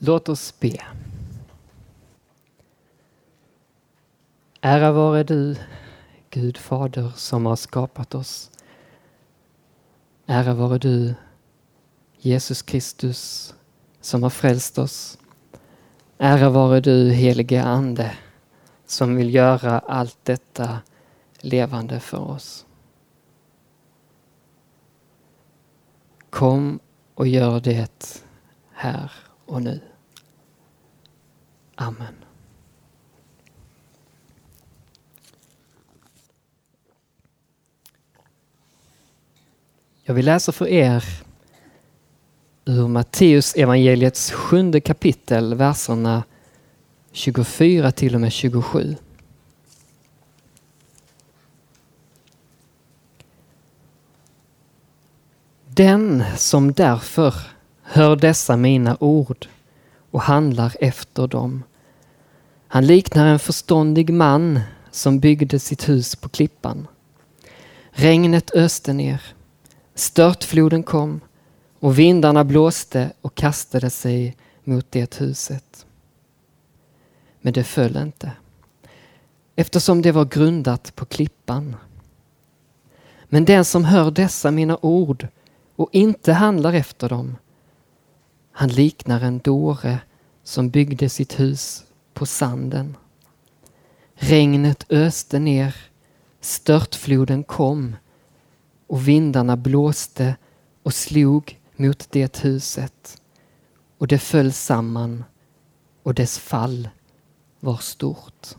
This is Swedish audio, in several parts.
Låt oss be. Ära vare du, Gud Fader, som har skapat oss. Ära vare du, Jesus Kristus, som har frälst oss. Ära vare du, helige Ande, som vill göra allt detta levande för oss. Kom och gör det här och nu. Amen. Jag vill läsa för er ur Matteus evangeliets sjunde kapitel, verserna 24 till och med 27. Den som därför hör dessa mina ord och handlar efter dem. Han liknar en förståndig man som byggde sitt hus på klippan. Regnet öste ner, störtfloden kom och vindarna blåste och kastade sig mot det huset. Men det föll inte, eftersom det var grundat på klippan. Men den som hör dessa mina ord och inte handlar efter dem, han liknar en dåre som byggde sitt hus på sanden. Regnet öste ner, störtfloden kom och vindarna blåste och slog mot det huset och det föll samman och dess fall var stort.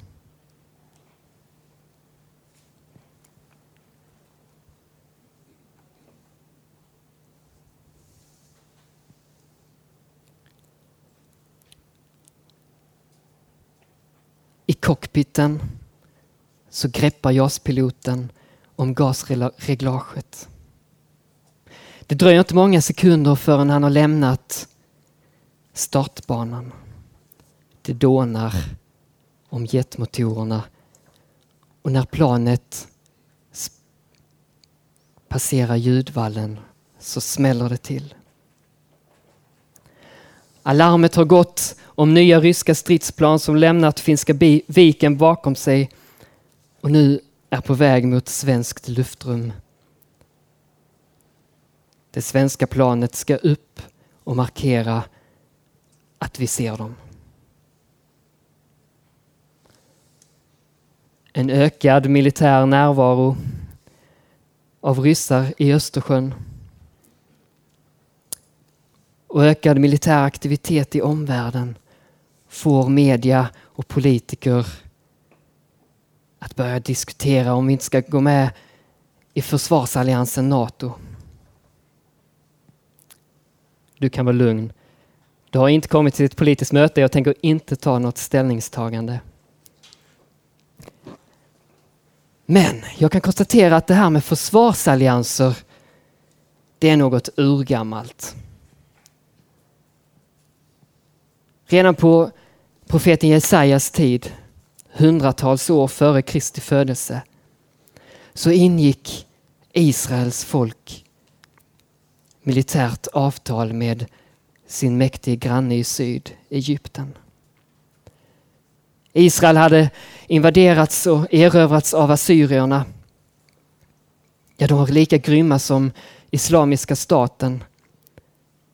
Cockpiten så greppar JAS-piloten om gasreglaget. Det dröjer inte många sekunder förrän han har lämnat startbanan. Det dånar om jetmotorerna och när planet passerar ljudvallen så smäller det till. Alarmet har gått om nya ryska stridsplan som lämnat Finska viken bakom sig och nu är på väg mot svenskt luftrum. Det svenska planet ska upp och markera att vi ser dem. En ökad militär närvaro av ryssar i Östersjön och ökad militär aktivitet i omvärlden får media och politiker att börja diskutera om vi inte ska gå med i försvarsalliansen Nato. Du kan vara lugn. Du har inte kommit till ett politiskt möte. Jag tänker inte ta något ställningstagande. Men jag kan konstatera att det här med försvarsallianser, det är något urgammalt. Redan på profeten Jesajas tid, hundratals år före Kristi födelse, så ingick Israels folk militärt avtal med sin mäktige granne i syd, Egypten. Israel hade invaderats och erövrats av assyrierna. Ja, de var lika grymma som Islamiska staten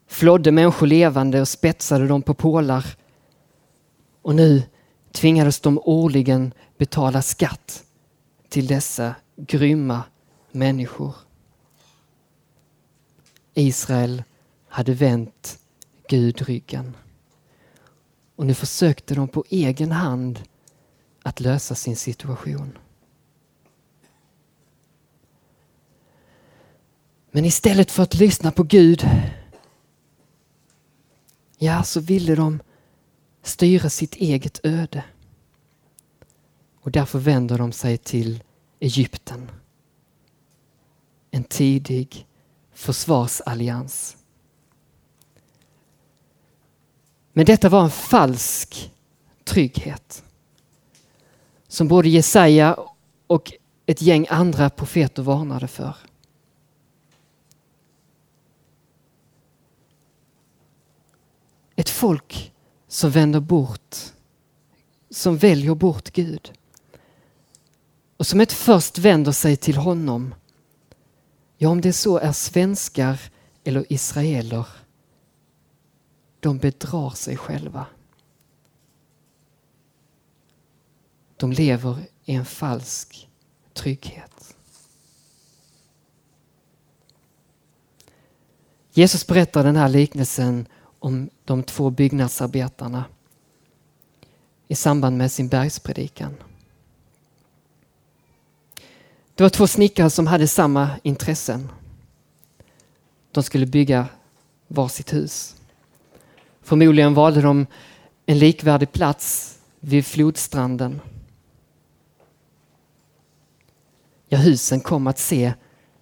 flådde människor levande och spetsade dem på pålar. Och nu tvingades de årligen betala skatt till dessa grymma människor. Israel hade vänt Gud ryggen. Och nu försökte de på egen hand att lösa sin situation. Men istället för att lyssna på Gud ja, så ville de styra sitt eget öde. Och därför vänder de sig till Egypten. En tidig försvarsallians. Men detta var en falsk trygghet som både Jesaja och ett gäng andra profeter varnade för. Ett folk som vänder bort, som väljer bort Gud. Och som ett först vänder sig till honom. Ja, om det så är svenskar eller israeler, de bedrar sig själva. De lever i en falsk trygghet. Jesus berättar den här liknelsen om de två byggnadsarbetarna i samband med sin bergspredikan. Det var två snickare som hade samma intressen. De skulle bygga varsitt hus. Förmodligen valde de en likvärdig plats vid flodstranden. Ja, husen kom att se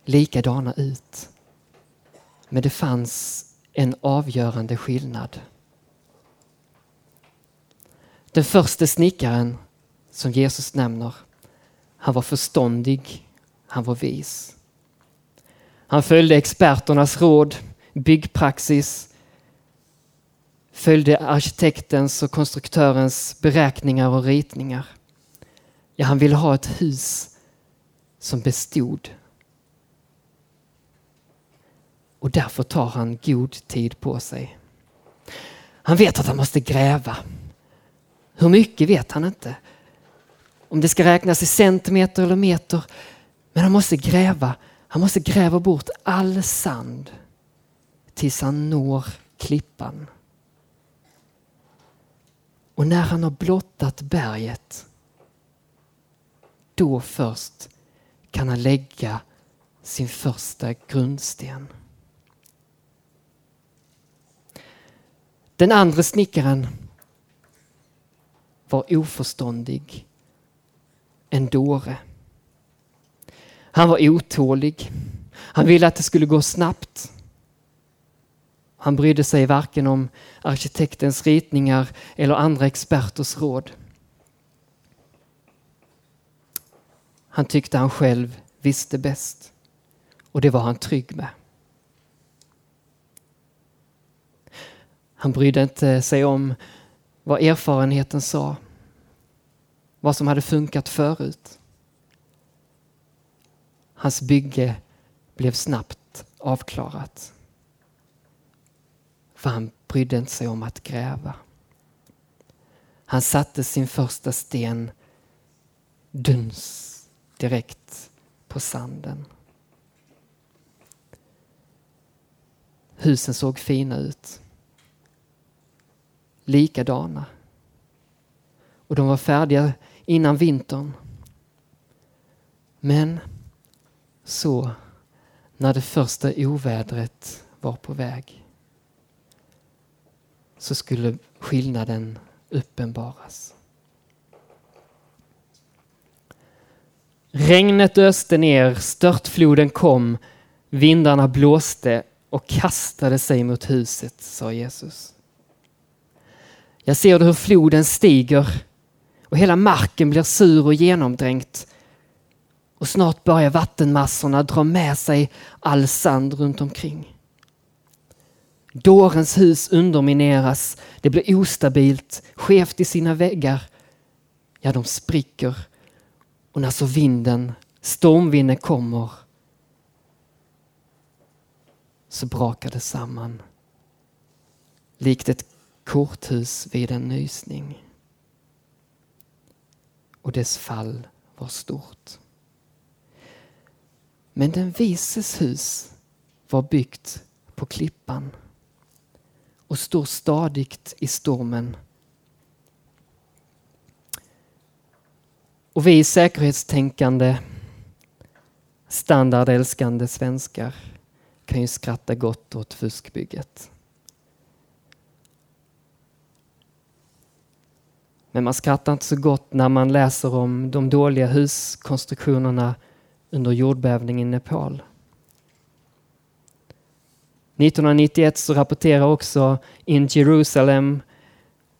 likadana ut. Men det fanns en avgörande skillnad. Den första snickaren som Jesus nämner, han var förståndig, han var vis. Han följde experternas råd, byggpraxis, följde arkitektens och konstruktörens beräkningar och ritningar. Ja, han ville ha ett hus som bestod. Och därför tar han god tid på sig. Han vet att han måste gräva. Hur mycket vet han inte. Om det ska räknas i centimeter eller meter. Men han måste gräva. Han måste gräva bort all sand tills han når klippan. Och när han har blottat berget, då först kan han lägga sin första grundsten. Den andra snickaren var oförståndig, en dåre. Han var otålig. Han ville att det skulle gå snabbt. Han brydde sig varken om arkitektens ritningar eller andra experters råd. Han tyckte han själv visste bäst. Och det var han trygg med. Han brydde inte sig om vad erfarenheten sa. Vad som hade funkat förut. Hans bygge blev snabbt avklarat. För han brydde inte sig om att gräva. Han satte sin första sten duns direkt på sanden. Husen såg fina ut. Likadana. Och de var färdiga innan vintern. Men så, när det första ovädret var på väg, så skulle skillnaden uppenbaras. Regnet öste ner, störtfloden kom, vindarna blåste och kastade sig mot huset, sa Jesus. Jag ser hur floden stiger och hela marken blir sur och genomdränkt. Och snart börjar vattenmassorna dra med sig all sand runt omkring. Dårens hus undermineras, det blir ostabilt, skevt i sina väggar. Ja, de spricker och när så vinden, stormvinden kommer så brakar det samman. Likt ett korthus vid en nysning. Och dess fall var stort. Men den vises hus var byggt på klippan och står stadigt i stormen Och vi säkerhetstänkande, standardälskande svenskar kan ju skratta gott åt fuskbygget. Men man skrattar inte så gott när man läser om de dåliga huskonstruktionerna under jordbävningen i Nepal. 1991 så rapporterar också In Jerusalem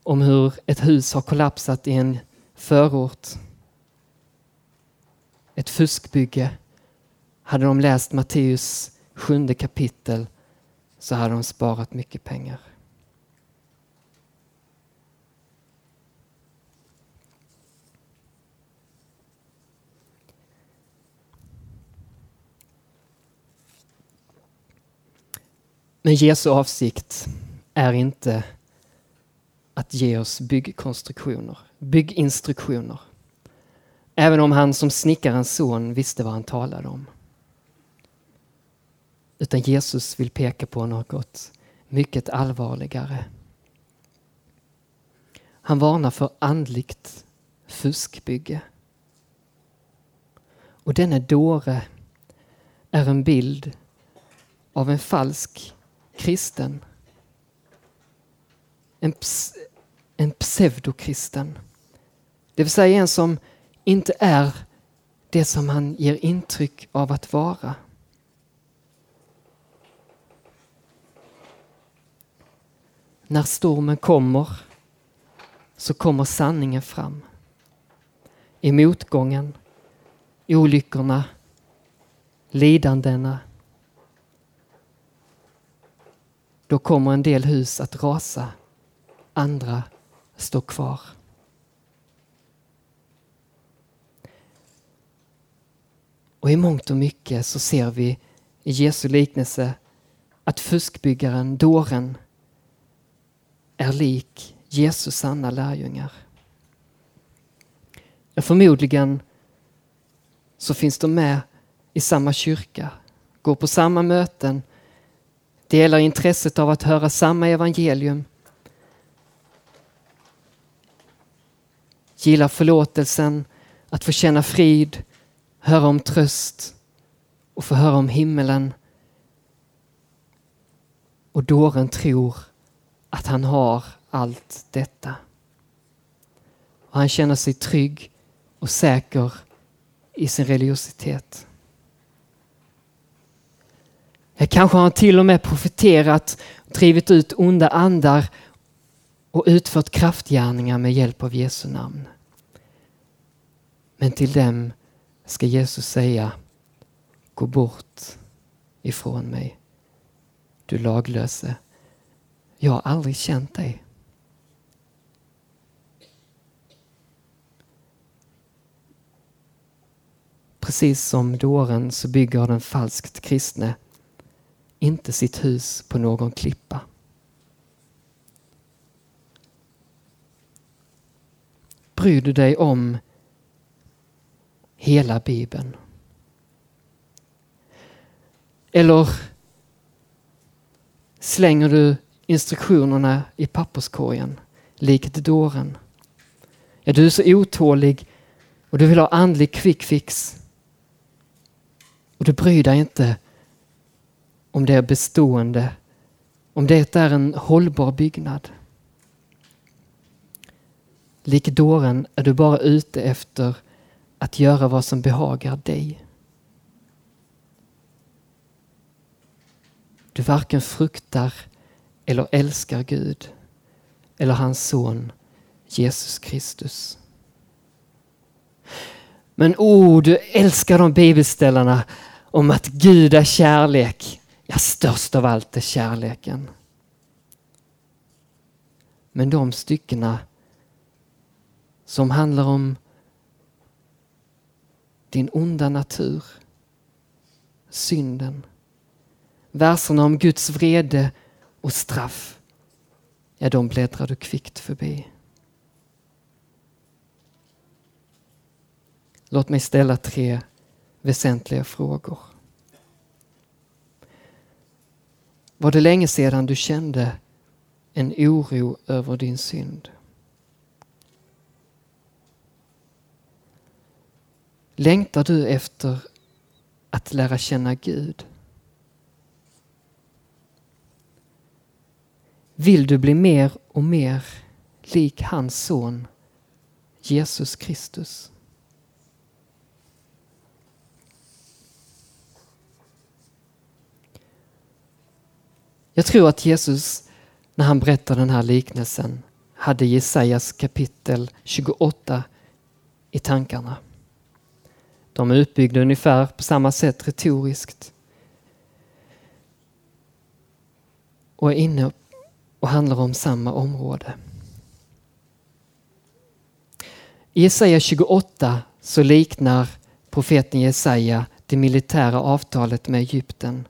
om hur ett hus har kollapsat i en förort ett fuskbygge. Hade de läst Matteus sjunde kapitel så hade de sparat mycket pengar. Men Jesu avsikt är inte att ge oss byggkonstruktioner, bygginstruktioner. Även om han som snickarens son visste vad han talade om. Utan Jesus vill peka på något mycket allvarligare. Han varnar för andligt fuskbygge. Och denne dåre är en bild av en falsk kristen. En, ps en pseudokristen. Det vill säga en som inte är det som han ger intryck av att vara. När stormen kommer så kommer sanningen fram. I motgången, olyckorna, lidandena. Då kommer en del hus att rasa, andra stå kvar. Och i mångt och mycket så ser vi i Jesu liknelse att fuskbyggaren, dåren, är lik Jesus sanna lärjungar. Förmodligen så finns de med i samma kyrka, går på samma möten, delar intresset av att höra samma evangelium, gillar förlåtelsen, att få känna frid, höra om tröst och få höra om himmelen. Och dåren tror att han har allt detta. Och han känner sig trygg och säker i sin religiositet. Kanske har han till och med profeterat, drivit ut onda andar och utfört kraftgärningar med hjälp av Jesu namn. Men till dem ska Jesus säga Gå bort ifrån mig, du laglöse. Jag har aldrig känt dig. Precis som dåren så bygger den falskt kristne inte sitt hus på någon klippa. Bryr du dig om hela Bibeln? Eller slänger du instruktionerna i papperskorgen likt dåren? Ja, du är så otålig och du vill ha andlig quick fix. Och du bryr dig inte om det är bestående, om det är en hållbar byggnad. Lik dåren är du bara ute efter att göra vad som behagar dig. Du varken fruktar eller älskar Gud eller hans son Jesus Kristus. Men oh, du älskar de bibelställarna om att Gud är kärlek. Ja, störst av allt är kärleken. Men de styckena som handlar om din onda natur, synden, verserna om Guds vrede och straff, ja, de bläddrar du kvickt förbi. Låt mig ställa tre väsentliga frågor. Var det länge sedan du kände en oro över din synd? Längtar du efter att lära känna Gud? Vill du bli mer och mer lik hans son Jesus Kristus? Jag tror att Jesus, när han berättar den här liknelsen, hade Jesajas kapitel 28 i tankarna. De är utbyggda ungefär på samma sätt retoriskt. Och är inne och handlar om samma område. I Jesaja 28 så liknar profeten Jesaja det militära avtalet med Egypten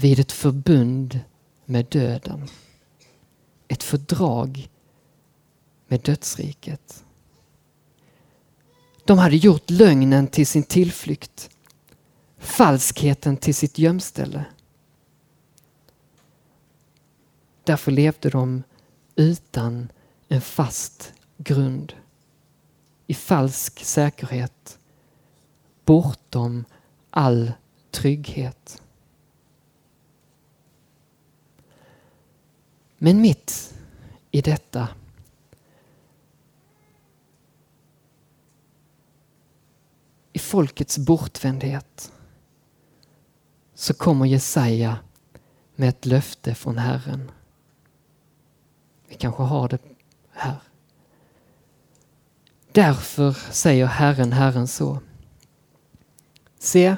vid ett förbund med döden. Ett fördrag med dödsriket. De hade gjort lögnen till sin tillflykt, falskheten till sitt gömställe. Därför levde de utan en fast grund. I falsk säkerhet. Bortom all trygghet. Men mitt i detta i folkets bortvändhet så kommer Jesaja med ett löfte från Herren. Vi kanske har det här. Därför säger Herren, Herren så. Se,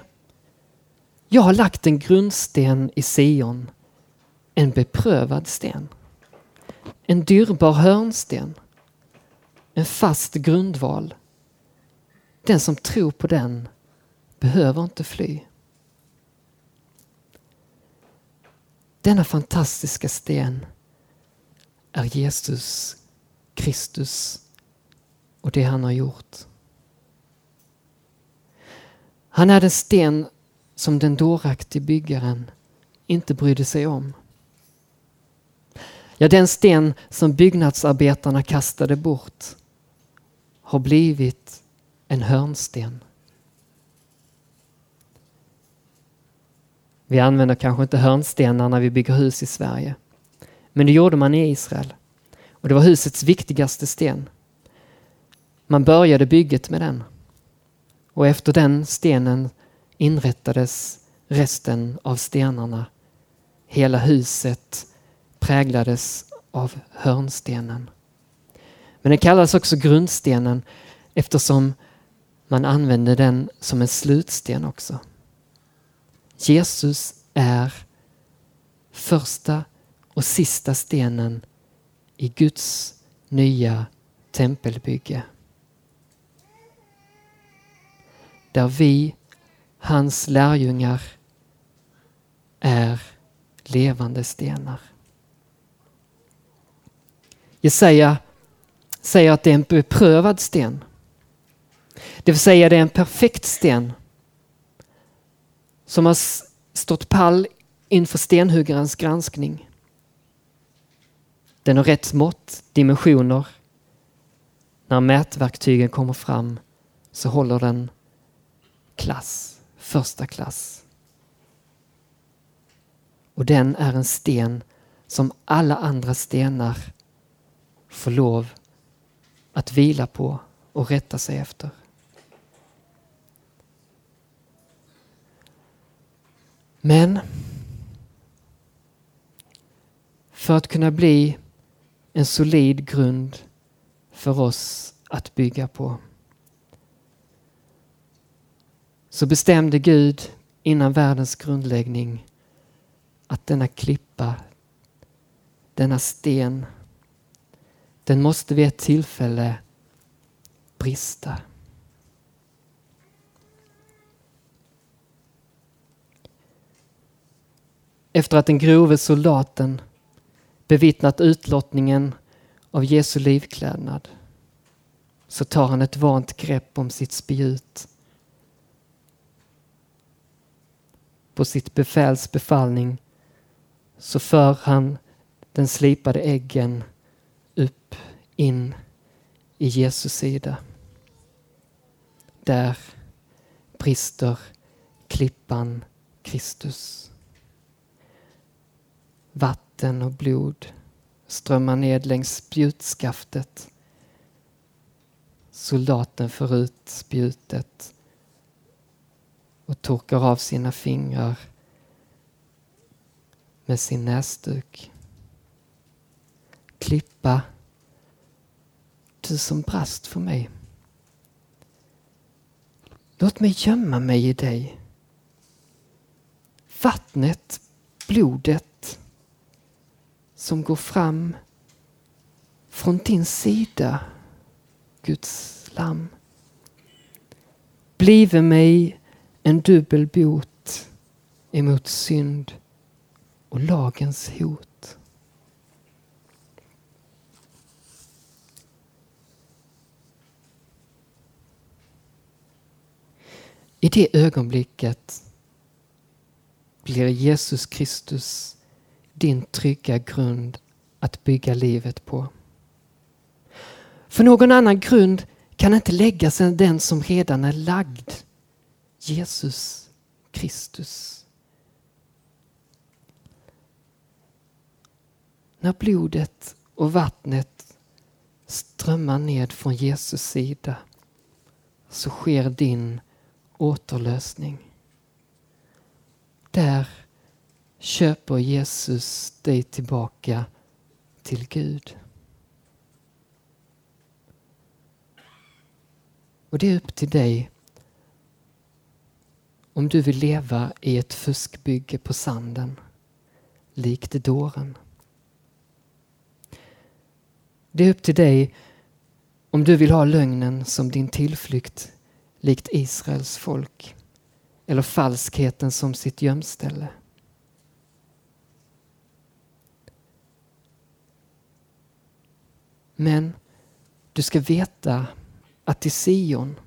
jag har lagt en grundsten i Sion, en beprövad sten. En dyrbar hörnsten, en fast grundval. Den som tror på den behöver inte fly. Denna fantastiska sten är Jesus Kristus och det han har gjort. Han är den sten som den dåraktige byggaren inte brydde sig om. Ja, den sten som byggnadsarbetarna kastade bort har blivit en hörnsten. Vi använder kanske inte hörnstenar när vi bygger hus i Sverige. Men det gjorde man i Israel. Och det var husets viktigaste sten. Man började bygget med den. Och efter den stenen inrättades resten av stenarna. Hela huset präglades av hörnstenen. Men den kallades också grundstenen eftersom man använde den som en slutsten också. Jesus är första och sista stenen i Guds nya tempelbygge. Där vi, hans lärjungar, är levande stenar. Jesaja säger att det är en beprövad sten. Det vill säga det är en perfekt sten som har stått pall inför stenhuggarens granskning. Den har rätt mått, dimensioner. När mätverktygen kommer fram så håller den klass, första klass. Och den är en sten som alla andra stenar får lov att vila på och rätta sig efter. Men för att kunna bli en solid grund för oss att bygga på så bestämde Gud innan världens grundläggning att denna klippa, denna sten, den måste vid ett tillfälle brista. Efter att den grove soldaten bevittnat utlottningen av Jesu livklädnad så tar han ett vant grepp om sitt spjut. På sitt befäls befallning så för han den slipade äggen upp in i Jesu sida. Där brister klippan Kristus. Vatten och blod strömmar ned längs spjutskaftet. Soldaten för ut spjutet och torkar av sina fingrar med sin näsduk. Klippa, du som brast för mig. Låt mig gömma mig i dig. Vattnet, blodet som går fram från din sida, Guds lamm. Blive mig en dubbel bot emot synd och lagens hot. I det ögonblicket blir Jesus Kristus din trygga grund att bygga livet på. För någon annan grund kan inte läggas än den som redan är lagd. Jesus Kristus. När blodet och vattnet strömmar ned från Jesus sida så sker din återlösning. Där köper Jesus dig tillbaka till Gud. Och det är upp till dig om du vill leva i ett fuskbygge på sanden, likt dåren. Det är upp till dig om du vill ha lögnen som din tillflykt, likt Israels folk, eller falskheten som sitt gömställe. Men du ska veta att i Sion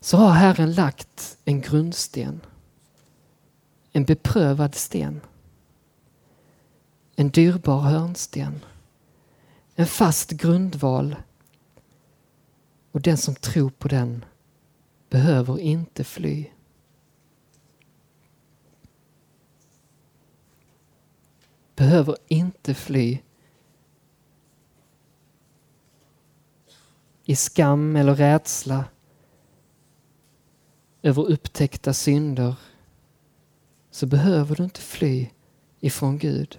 så har Herren lagt en grundsten. En beprövad sten. En dyrbar hörnsten. En fast grundval. Och den som tror på den behöver inte fly. Behöver inte fly i skam eller rädsla över upptäckta synder så behöver du inte fly ifrån Gud.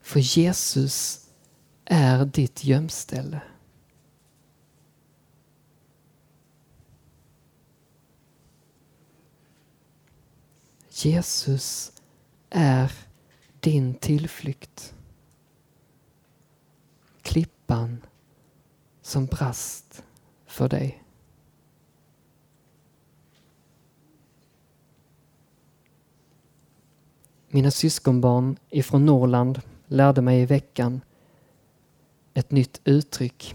För Jesus är ditt gömställe. Jesus är din tillflykt. Klippan som brast för dig. Mina syskonbarn ifrån Norrland lärde mig i veckan ett nytt uttryck.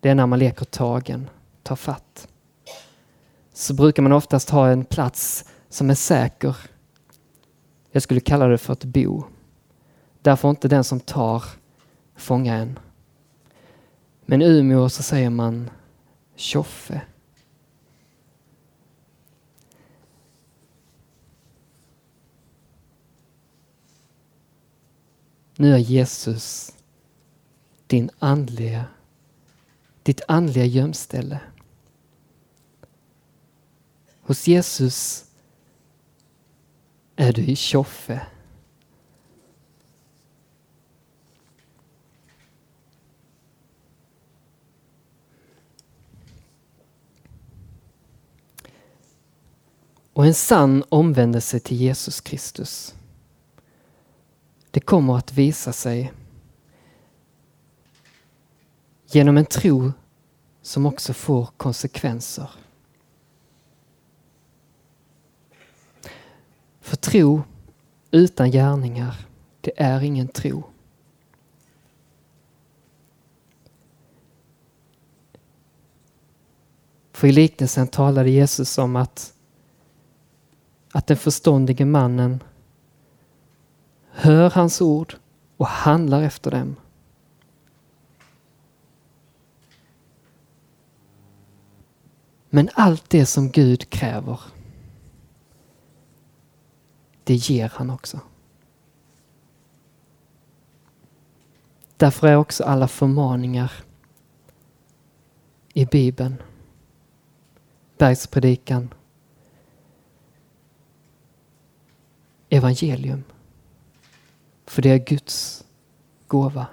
Det är när man leker tagen, ta fatt. Så brukar man oftast ha en plats som är säker. Jag skulle kalla det för ett bo. Där får inte den som tar fånga en. Men i Umeå så säger man tjoffe. Nu är Jesus din andliga, ditt andliga gömställe. Hos Jesus är du i tjoffe. Och en sann omvändelse till Jesus Kristus. Det kommer att visa sig genom en tro som också får konsekvenser. För tro utan gärningar, det är ingen tro. För i liknelsen talade Jesus om att att den förståndige mannen hör hans ord och handlar efter dem. Men allt det som Gud kräver, det ger han också. Därför är också alla förmaningar i Bibeln, bergspredikan, evangelium. För det är Guds gåva.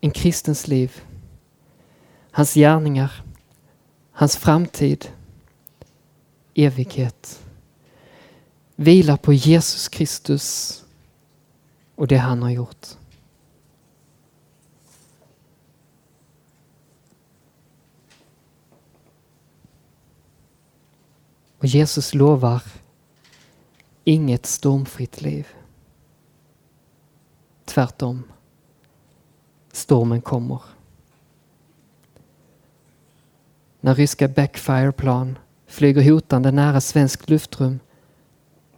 En kristens liv, hans gärningar, hans framtid, evighet vilar på Jesus Kristus och det han har gjort. Och Jesus lovar inget stormfritt liv. Tvärtom. Stormen kommer. När ryska Backfire-plan flyger hotande nära svenskt luftrum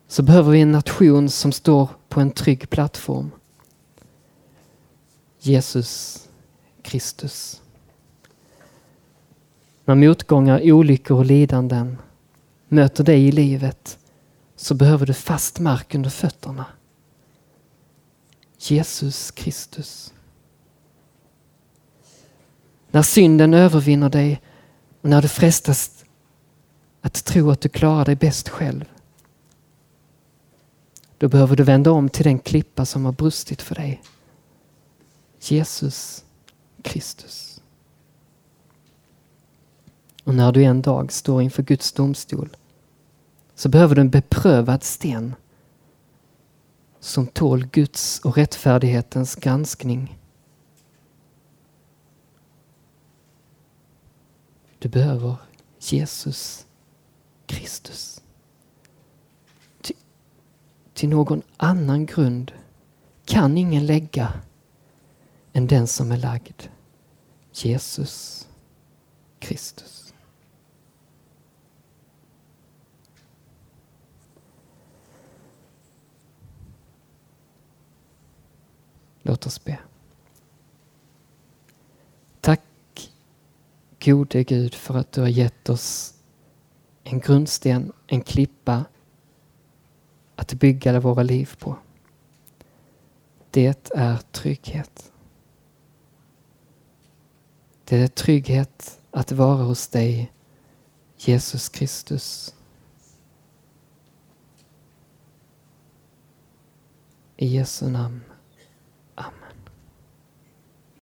så behöver vi en nation som står på en trygg plattform. Jesus Kristus. När motgångar, olyckor och lidanden möter dig i livet så behöver du fast mark under fötterna. Jesus Kristus. När synden övervinner dig och när du frestas att tro att du klarar dig bäst själv. Då behöver du vända om till den klippa som har brustit för dig. Jesus Kristus. Och när du en dag står inför Guds domstol så behöver du en beprövad sten som tål Guds och rättfärdighetens granskning. Du behöver Jesus Kristus. Till, till någon annan grund kan ingen lägga än den som är lagd. Jesus Kristus. Låt oss be. Tack gode Gud för att du har gett oss en grundsten, en klippa att bygga våra liv på. Det är trygghet. Det är trygghet att vara hos dig, Jesus Kristus. I Jesu namn.